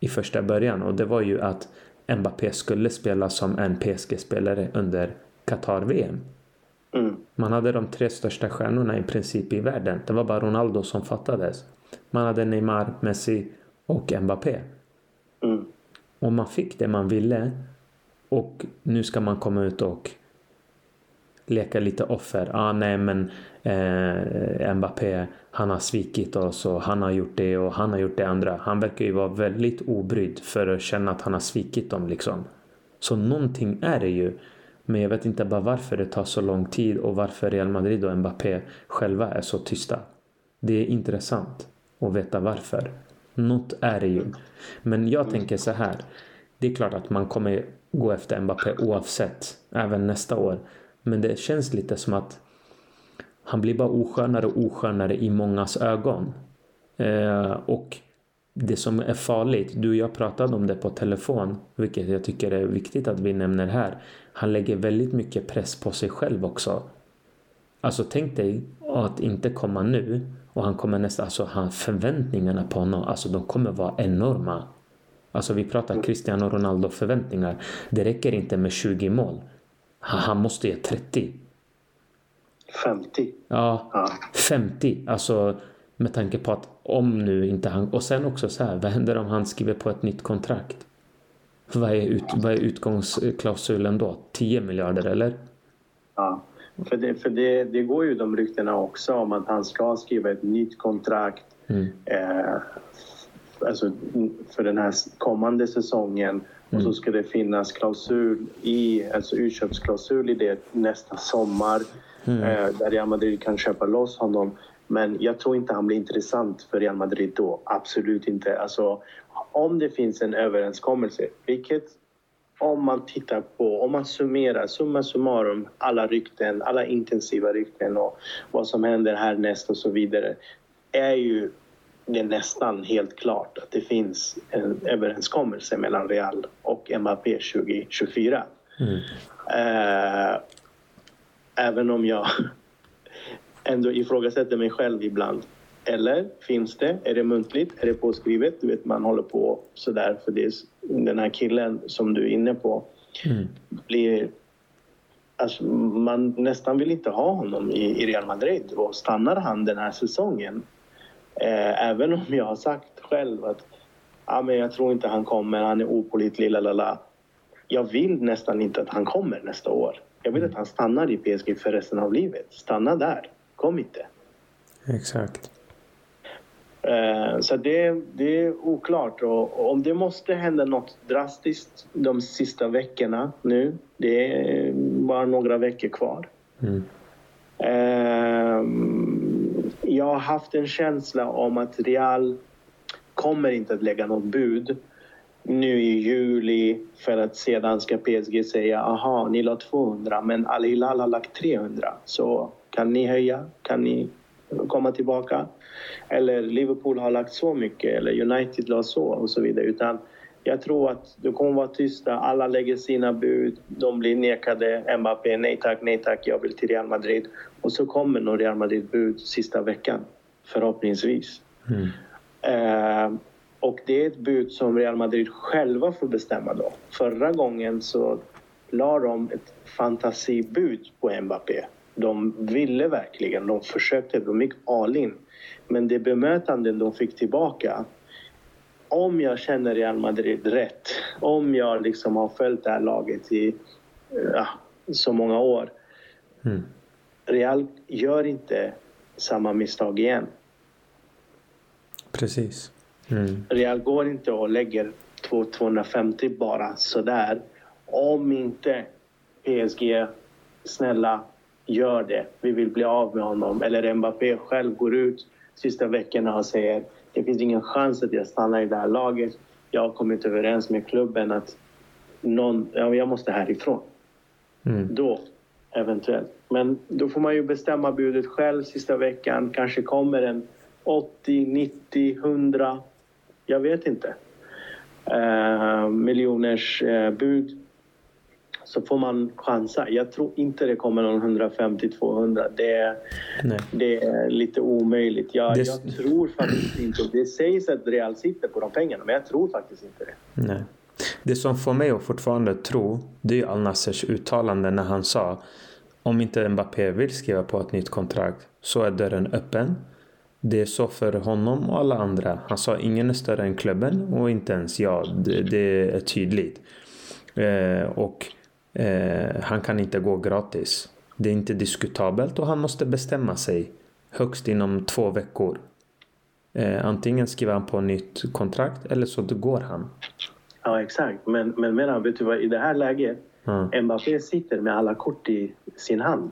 i första början och det var ju att Mbappé skulle spela som en PSG-spelare under Qatar-VM. Mm. Man hade de tre största stjärnorna i princip i världen. Det var bara Ronaldo som fattades. Man hade Neymar, Messi och Mbappé. Mm. Och man fick det man ville och nu ska man komma ut och leka lite offer. Ah, nej men eh, Mbappé han har svikit oss och han har gjort det och han har gjort det andra. Han verkar ju vara väldigt obrydd för att känna att han har svikit dem liksom. Så någonting är det ju. Men jag vet inte bara varför det tar så lång tid och varför Real Madrid och Mbappé själva är så tysta. Det är intressant att veta varför. Något är det ju. Men jag tänker så här. Det är klart att man kommer gå efter Mbappé oavsett, även nästa år. Men det känns lite som att han blir bara oskönare och oskönare i mångas ögon. Eh, och det som är farligt, du och jag pratade om det på telefon, vilket jag tycker är viktigt att vi nämner här. Han lägger väldigt mycket press på sig själv också. Alltså tänk dig att inte komma nu och han kommer nästa, alltså han, förväntningarna på honom, alltså de kommer vara enorma. Alltså vi pratar Cristiano Ronaldo förväntningar. Det räcker inte med 20 mål. Han måste ge 30. 50. Ja, ja, 50. Alltså med tanke på att om nu inte han... Och sen också så här, vad händer om han skriver på ett nytt kontrakt? Vad är, ut, vad är utgångsklausulen då? 10 miljarder eller? Ja, för, det, för det, det går ju de ryktena också om att han ska skriva ett nytt kontrakt. Mm. Eh, alltså, för den här kommande säsongen mm. och så mm. ska det finnas klausul i, alltså utköpsklausul i det nästa sommar mm. eh, där Real Madrid kan köpa loss honom. Men jag tror inte han blir intressant för Real Madrid då. Absolut inte. Alltså, om det finns en överenskommelse, vilket om man tittar på, om man summerar, summa summarum, alla rykten, alla intensiva rykten och vad som händer härnäst och så vidare, är ju det är nästan helt klart att det finns en överenskommelse mellan Real och Mbappé 2024. Mm. Eh, även om jag ändå ifrågasätter mig själv ibland. Eller finns det? Är det muntligt? Är det påskrivet? Du vet, man håller på sådär för det den här killen som du är inne på mm. blir... Alltså, man nästan vill inte ha honom i, i Real Madrid och stannar han den här säsongen Eh, även om jag har sagt själv att ah, men jag tror inte han kommer, han är opålitlig, lalala. Jag vill nästan inte att han kommer nästa år. Jag vill att han stannar i PSG för resten av livet. Stanna där, kom inte. Exakt. Eh, så det, det är oklart. Och, om det måste hända något drastiskt de sista veckorna nu, det är bara några veckor kvar. Mm. Eh, jag har haft en känsla om att Real kommer inte att lägga något bud nu i juli för att sedan ska PSG säga aha, ni la 200 men Al Hilal har lagt 300 så kan ni höja? Kan ni komma tillbaka? Eller Liverpool har lagt så mycket eller United la så och så vidare utan jag tror att det kommer vara tysta, alla lägger sina bud, de blir nekade. Mbappé, nej tack, nej tack, jag vill till Real Madrid. Och så kommer nog Real Madrid-bud sista veckan, förhoppningsvis. Mm. Eh, och det är ett bud som Real Madrid själva får bestämma då. Förra gången så la de ett fantasibud på Mbappé. De ville verkligen, de försökte, de gick all in. Men det bemötande de fick tillbaka om jag känner Real Madrid rätt, om jag liksom har följt det här laget i ja, så många år. Mm. Real gör inte samma misstag igen. Precis. Mm. Real går inte och lägger 250 bara sådär. Om inte PSG, snälla, gör det. Vi vill bli av med honom. Eller Mbappé själv går ut sista veckorna och säger det finns ingen chans att jag stannar i det här laget. Jag har kommit överens med klubben att någon, ja, jag måste härifrån. Mm. Då, eventuellt. Men då får man ju bestämma budet själv sista veckan. Kanske kommer en 80, 90, 100. Jag vet inte. Uh, miljoners uh, bud så får man chansa. Jag tror inte det kommer någon 150-200. Det, det är lite omöjligt. Jag, det... jag tror faktiskt inte... Det sägs att Real sitter på de pengarna, men jag tror faktiskt inte det. Nej. Det som får mig att fortfarande tro, det är Al Nassers uttalande när han sa om inte Mbappé vill skriva på ett nytt kontrakt så är dörren öppen. Det är så för honom och alla andra. Han sa ingen är större än klubben och inte ens jag. Det, det är tydligt. Eh, och Eh, han kan inte gå gratis. Det är inte diskutabelt och han måste bestämma sig högst inom två veckor. Eh, antingen skriver han på nytt kontrakt eller så går han. Ja exakt, men, men menar, vet du vad, i det här läget mm. Mbappé sitter med alla kort i sin hand.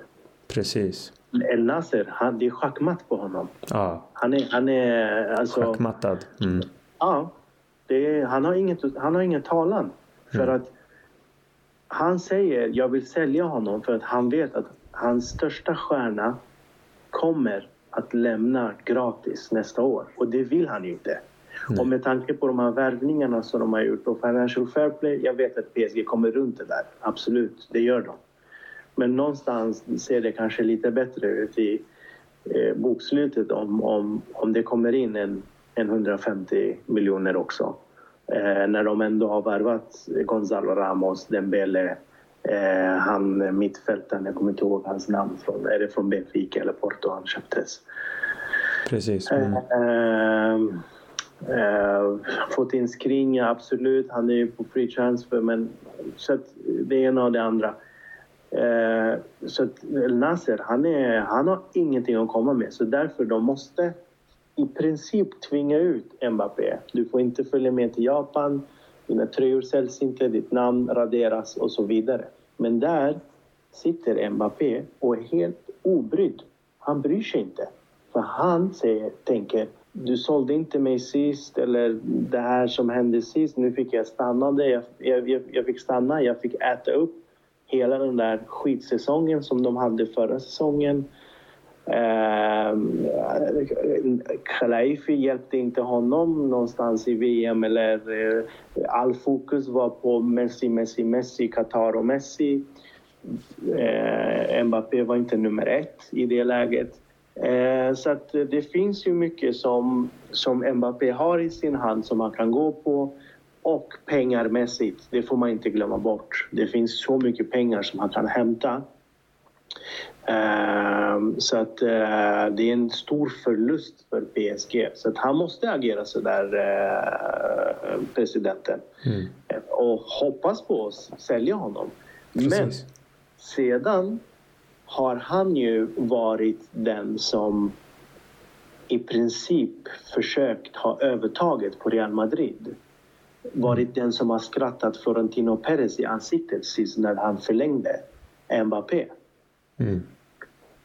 Precis. El Nasser, han, det är schackmatt på honom. Ja. Han är, han är alltså... Schackmattad. Mm. Ja. Är, han, har inget, han har ingen talan. För mm. att han säger jag vill sälja honom för att han vet att hans största stjärna kommer att lämna gratis nästa år. Och det vill han ju inte. Nej. Och med tanke på de här värvningarna som de har gjort på Financial Fair Play. Jag vet att PSG kommer runt det där. Absolut, det gör de. Men någonstans ser det kanske lite bättre ut i eh, bokslutet om, om, om det kommer in en, en 150 miljoner också. Eh, när de ändå har värvat Gonzalo Ramos, Dembele, eh, han mittfältaren, jag kommer inte ihåg hans namn, från, är det från Benfica eller Porto han köptes? Precis. Mm. Eh, eh, fått in Skrinja, absolut, han är ju på free transfer men så att det ena och det andra. Eh, så att Nasser, han, är, han har ingenting att komma med så därför de måste i princip tvinga ut Mbappé. Du får inte följa med till Japan, dina tröjor säljs inte, ditt namn raderas och så vidare. Men där sitter Mbappé och är helt obrydd. Han bryr sig inte. För han säger, tänker du sålde inte mig sist eller det här som hände sist, nu fick jag stanna. Jag, jag, jag fick stanna, jag fick äta upp hela den där skitsäsongen som de hade förra säsongen. Eh, hjälpte inte honom någonstans i VM eller eh, all fokus var på Messi, Messi, Messi, Qatar och Messi. Eh, Mbappé var inte nummer ett i det läget. Eh, så att det finns ju mycket som, som Mbappé har i sin hand som han kan gå på. Och pengarmässigt, det får man inte glömma bort. Det finns så mycket pengar som han kan hämta. Ehm, så att eh, det är en stor förlust för PSG. Så att han måste agera så där, eh, presidenten. Mm. Och hoppas på att sälja honom. Precis. Men sedan har han ju varit den som i princip försökt ha övertaget på Real Madrid. Varit den som har skrattat Florentino Perez i ansiktet sist när han förlängde Mbappé. Mm.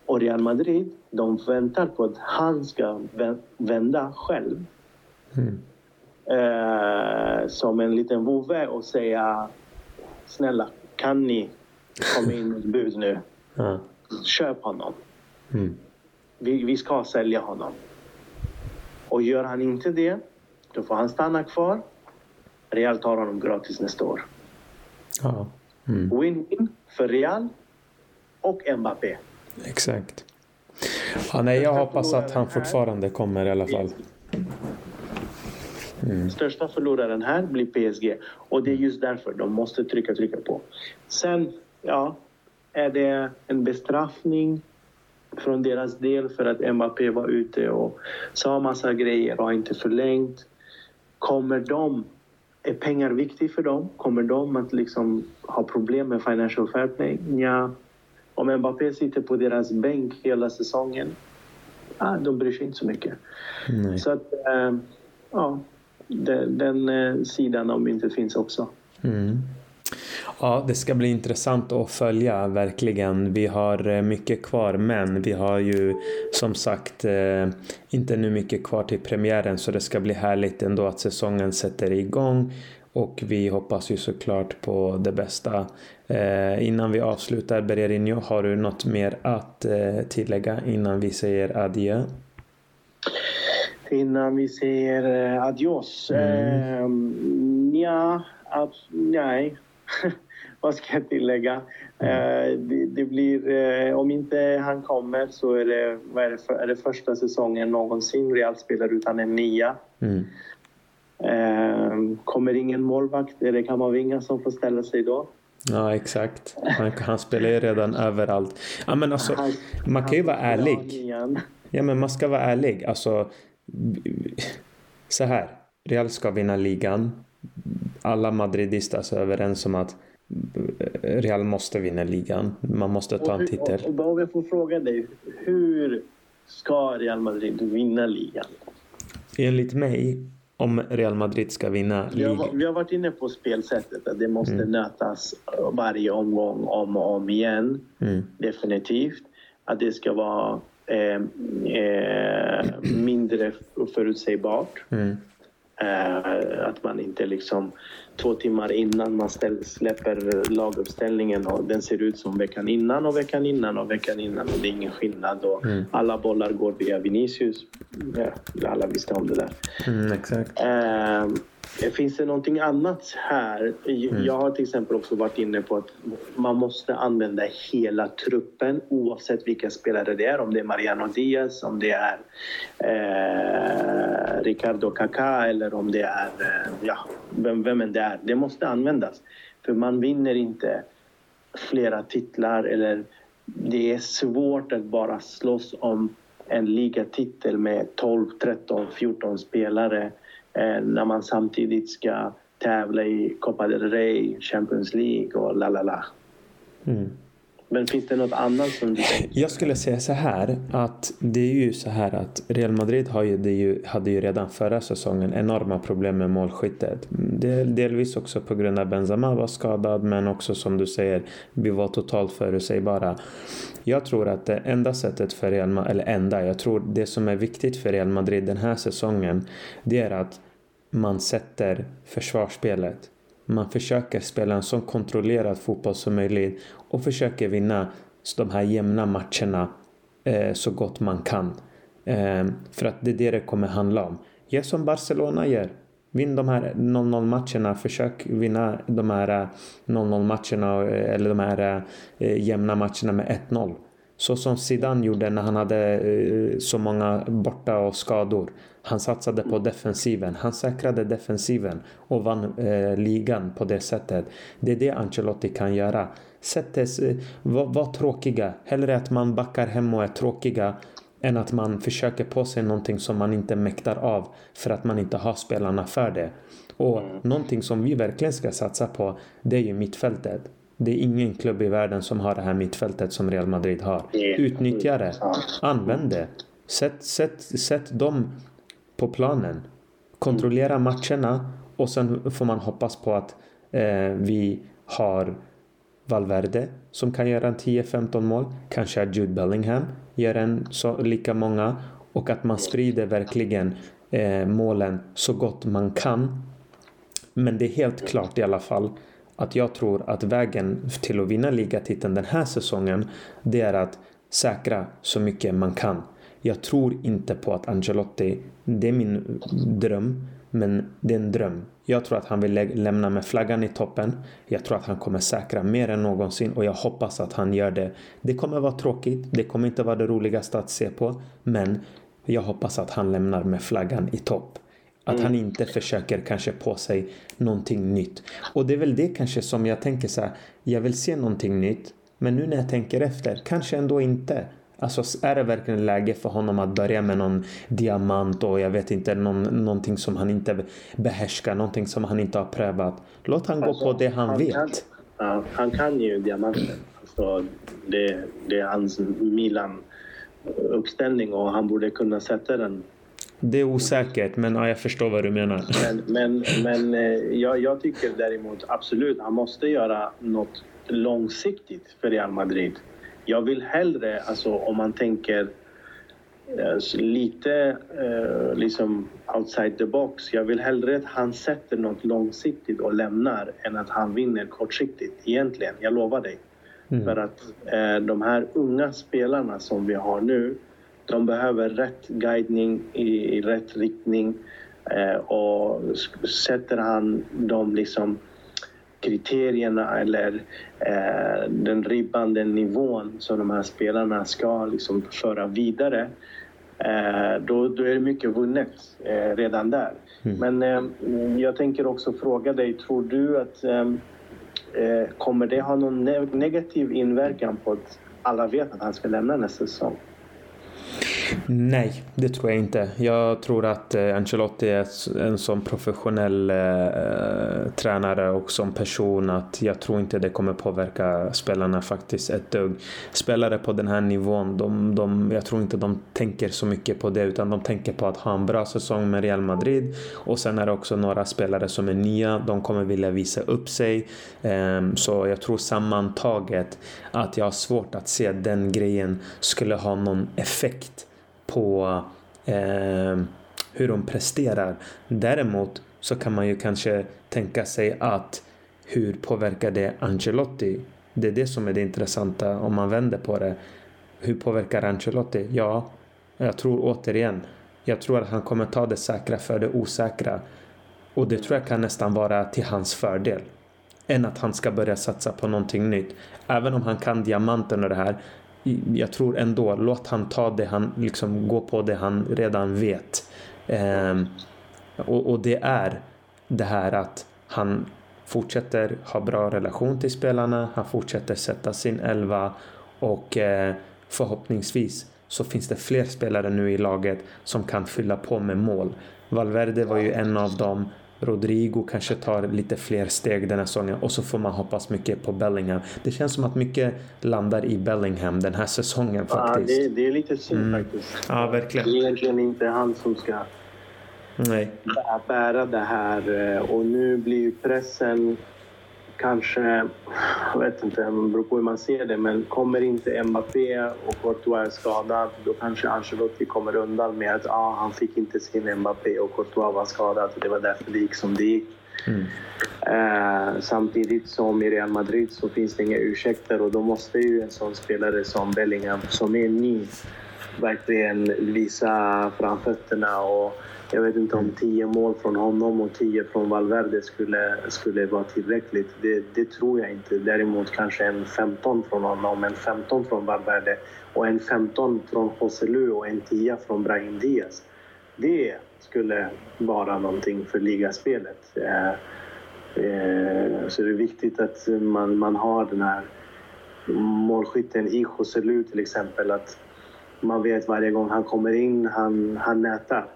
Och Real Madrid, de väntar på att han ska vända själv. Mm. eh, som en liten vovve och säga snälla, kan ni komma in med bud nu? Ja. Köp honom. Mm. Vi, vi ska sälja honom. Och gör han inte det, då får han stanna kvar. Real tar honom gratis nästa år. Ja. Mm. Win-win för Real och Mbappé. Exakt. Ja, nej, jag hoppas att han fortfarande kommer i alla fall. Mm. Största förloraren här blir PSG och det är just därför de måste trycka, trycka på. Sen, ja, är det en bestraffning från deras del för att Mbappé var ute och sa massa grejer och inte förlängt. Kommer de, är pengar viktigt för dem? Kommer de att liksom ha problem med financial fair play? Ja. Om Mbappé sitter på deras bänk hela säsongen, ah, de bryr sig inte så mycket. Nej. Så att, eh, ja, den, den eh, sidan av myntet finns också. Mm. Ja, det ska bli intressant att följa verkligen. Vi har eh, mycket kvar, men vi har ju som sagt eh, inte nu mycket kvar till premiären så det ska bli härligt ändå att säsongen sätter igång och vi hoppas ju såklart på det bästa. Eh, innan vi avslutar, Bererinho, har du något mer att eh, tillägga innan vi säger adjö? Innan vi säger eh, adios. Mm. Eh, ja, nej. Vad ska jag tillägga? Eh, det, det blir, eh, om inte han kommer så är det, är det, för, är det första säsongen någonsin Real spelar utan en nia. Mm. Eh, kommer ingen målvakt är det Kamavinga som får ställa sig då. Ja, exakt. Han, han spelar ju redan överallt. Ja, men alltså, Han- man kan ju vara ärlig. Ja, men man ska vara ärlig. Alltså, så här. Real ska vinna ligan. Alla madridistas är överens om att Real måste vinna ligan. Man måste ta en Och- titel. Och, och, om jag får fråga dig, hur ska Real Madrid vinna ligan? Enligt mig, om Real Madrid ska vinna Vi har, vi har varit inne på spelsättet, att det måste Mm. nötas varje omgång om och om igen. Mm, Definitivt. Att det ska vara eh, eh, mindre förutsägbart. mm, att man inte liksom två timmar innan man släpper laguppställningen och den ser ut som veckan innan och veckan innan och veckan innan och det är ingen skillnad och Mm. alla bollar går via Vinicius. Ja, alla visste om det där. mm, exakt. Eh, finns det någonting annat här? Mm. Jag har till exempel också varit inne på att man måste använda hela truppen oavsett vilka spelare det är. Om det är Mariano Diaz, om det är eh, Ricardo Kaká eller om det är eh, ja, vem, vem än det är. Det måste användas. För man vinner inte flera titlar eller det är svårt att bara slåss om en ligatitel med 12, 13, 14 spelare när man samtidigt ska tävla i Copa del Rey, Champions League och la la la. Mm. Men finns det något annat som du tänker? Jag skulle säga så här att det är ju så här att Real Madrid har ju, ju, hade ju redan förra säsongen enorma problem med målskyttet. Del, delvis också på grund av Benzema var skadad men också som du säger vi var totalt förutsägbara. Jag tror att det enda sättet för Real Madrid, eller enda, jag tror det som är viktigt för Real Madrid den här säsongen det är att man sätter försvarsspelet. Man försöker spela en så kontrollerad fotboll som möjligt och försöker vinna de här jämna matcherna eh, så gott man kan. Eh, för att det är det det kommer handla om. Gör som Barcelona gör. Vinn de här 0-0 matcherna. Försök vinna de här eh, 0-0 matcherna eh, eller de här eh, jämna matcherna med 1-0. Så som Zidane gjorde när han hade eh, så många borta och skador. Han satsade på defensiven. Han säkrade defensiven och vann eh, ligan på det sättet. Det är det Ancelotti kan göra. Sättes, eh, var, var tråkiga. Hellre att man backar hem och är tråkiga än att man försöker på sig någonting som man inte mäktar av för att man inte har spelarna för det. Och någonting som vi verkligen ska satsa på det är ju mittfältet. Det är ingen klubb i världen som har det här mittfältet som Real Madrid har. Utnyttja det. Använd det. Sätt, sätt, sätt dem på planen. Kontrollera matcherna och sen får man hoppas på att eh, vi har Valverde som kan göra en 10-15 mål. Kanske att Jude Bellingham gör en så, lika många. Och att man sprider verkligen eh, målen så gott man kan. Men det är helt klart i alla fall att jag tror att vägen till att vinna ligatiteln den här säsongen det är att säkra så mycket man kan. Jag tror inte på att Angelotti, det är min dröm, men det är en dröm. Jag tror att han vill lä lämna med flaggan i toppen. Jag tror att han kommer säkra mer än någonsin och jag hoppas att han gör det. Det kommer vara tråkigt. Det kommer inte vara det roligaste att se på. Men jag hoppas att han lämnar med flaggan i topp. Att mm. han inte försöker kanske på sig någonting nytt. Och det är väl det kanske som jag tänker så här. Jag vill se någonting nytt. Men nu när jag tänker efter, kanske ändå inte. Alltså är det verkligen läge för honom att börja med någon diamant och jag vet inte någon, någonting som han inte behärskar, någonting som han inte har prövat. Låt han alltså, gå på det han, han vet. Kan, ja, han kan ju diamanten. Alltså, det, det är hans Milan uppställning och han borde kunna sätta den. Det är osäkert, men ja, jag förstår vad du menar. Men, men, men eh, jag, jag tycker däremot absolut, han måste göra något långsiktigt för Real Madrid. Jag vill hellre, alltså om man tänker eh, lite eh, liksom outside the box. Jag vill hellre att han sätter något långsiktigt och lämnar än att han vinner kortsiktigt egentligen. Jag lovar dig. Mm. För att eh, de här unga spelarna som vi har nu, de behöver rätt guidning i, i rätt riktning. Eh, och sätter han dem liksom kriterierna eller eh, den ribban, den nivån som de här spelarna ska liksom föra vidare eh, då, då är det mycket vunnet eh, redan där. Mm. Men eh, jag tänker också fråga dig, tror du att eh, eh, kommer det ha någon negativ inverkan på att alla vet att han ska lämna nästa säsong? Nej, det tror jag inte. Jag tror att eh, Ancelotti är en sån professionell eh, eh tränare och som person att jag tror inte det kommer påverka spelarna faktiskt ett dugg. Spelare på den här nivån, de, de, jag tror inte de tänker så mycket på det utan de tänker på att ha en bra säsong med Real Madrid och sen är det också några spelare som är nya. De kommer vilja visa upp sig. Eh, så jag tror sammantaget att jag har svårt att se att den grejen skulle ha någon effekt på eh, hur de presterar. Däremot så kan man ju kanske tänka sig att hur påverkar det Ancelotti? Det är det som är det intressanta om man vänder på det. Hur påverkar Ancelotti? Ja, jag tror återigen, jag tror att han kommer ta det säkra för det osäkra. Och det tror jag kan nästan vara till hans fördel. Än att han ska börja satsa på någonting nytt. Även om han kan diamanten och det här jag tror ändå, låt han ta det han, liksom gå på det han redan vet. Eh, och, och, det är det här att han fortsätter ha bra relation till spelarna, han fortsätter sätta sin elva och eh, förhoppningsvis så finns det fler spelare nu i laget som kan fylla på med mål. Valverde var ju en av dem. Rodrigo kanske tar lite fler steg den här säsongen och så får man hoppas mycket på Bellingham. Det känns som att mycket landar i Bellingham den här säsongen faktiskt. Ja, det, det är lite synd mm. faktiskt. Ja, verkligen. Det är egentligen inte han som ska Nej. bära det här eh, och nu blir ju pressen kanske, jag vet inte, det beror på hur man ser det, men kommer inte Mbappé och Courtois är skadad, då kanske Ancelotti kommer undan med att ah, han fick inte sin Mbappé och Courtois var skadad och det var därför det gick som det gick. Mm. Eh, samtidigt som i Real Madrid så finns det inga ursäkter och då måste ju en sån spelare som Bellingham, som är ny, verkligen visa framfötterna och jag vet inte om 10 mål från honom och 10 från Valverde skulle, skulle vara tillräckligt. Det, det, tror jag inte. Däremot kanske en 15 från honom, en 15 från Valverde och en 15 från Joselu och en 10 från Brahim Diaz. Det skulle vara någonting för ligaspelet. Eh, eh, så det är viktigt att man, man har den här målskytten i Joselu till exempel. Att man vet varje gång han kommer in, han, han nätar.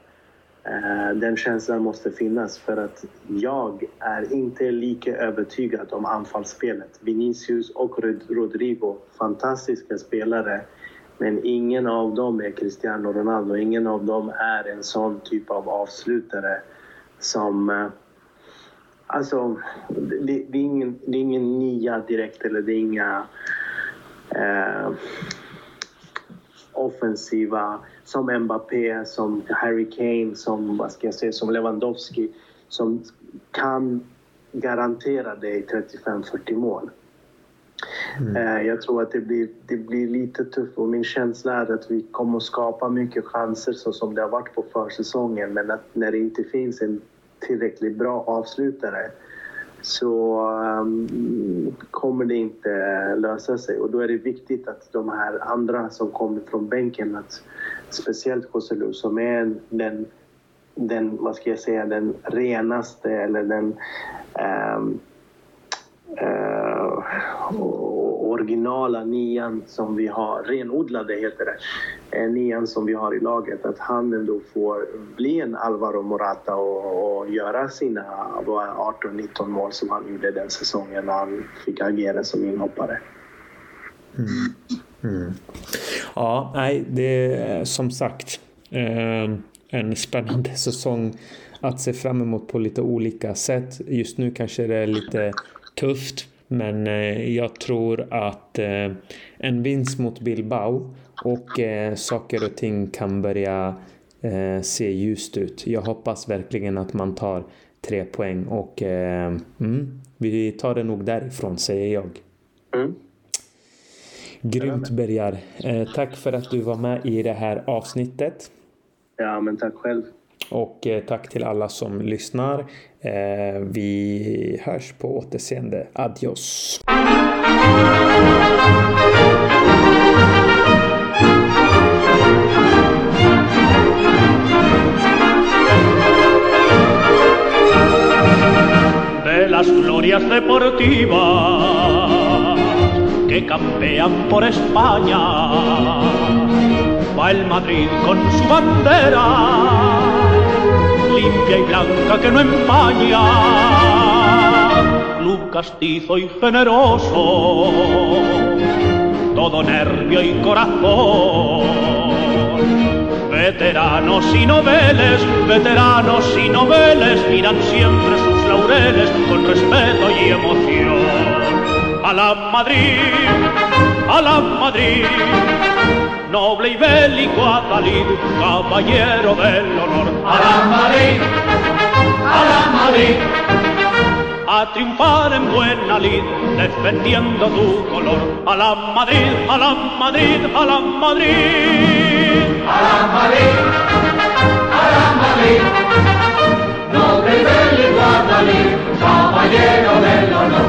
Eh, den känslan måste finnas för att jag är inte lika övertygad om anfallsspelet. Vinicius och Rodrigo, fantastiska spelare. Men ingen av dem är Cristiano Ronaldo. Ingen av dem är en sån typ av avslutare som... Eh, alltså, det, det, är, ingen, det är ingen nia direkt eller det är inga... Eh, offensiva som Mbappé, som Harry Kane, som, vad ska jag säga, som Lewandowski som kan garantera dig 35-40 mål. Mm. Eh, jag tror att det blir, det blir lite tufft och min känsla är att vi kommer att skapa mycket chanser så som det har varit på försäsongen men att när det inte finns en tillräckligt bra avslutare så um, kommer det inte lösa sig. Och då är det viktigt att de här andra som kommer från bänken, att speciellt Joselu som är den, den, vad ska jag säga, den renaste eller den um, uh, originala nian som vi har, renodlade heter det, eh, nian som vi har i laget, att han ändå får bli en Alvaro Morata och, och göra sina 18-19 mål som han gjorde den säsongen när han fick agera som inhoppare. Mm. Mm. Ja, nej, det är som sagt eh, en spännande säsong att se fram emot på lite olika sätt. Just nu kanske det är lite tufft men eh, jag tror att eh, en vinst mot Bilbao och eh, saker och ting kan börja se ljust ut. Jag hoppas verkligen att man tar tre poäng och mm, vi tar det nog därifrån säger jag. Mm. Grymt Bergar. tack för att du var med i det här avsnittet. Ja, men tack själv. Och eh, tack till alla som lyssnar. Eh, vi hörs på återseende. Adios! De las glorias deportivas que campean por España va el Madrid con su bandera limpia y blanca que no empaña, club castizo y generoso, todo nervio y corazón. Veteranos y noveles, veteranos y noveles miran siempre sus laureles con respeto y emoción. A la Madrid, a la Madrid noble y bélico Atalid, caballero del honor. ¡A la Madrid! ¡A la Madrid! A triunfar en buena lid, defendiendo tu color. ¡A la Madrid! ¡A la Madrid! ¡A la Madrid! ¡A la Madrid! ¡A la Madrid! Noble y bélico Atalid, caballero del honor.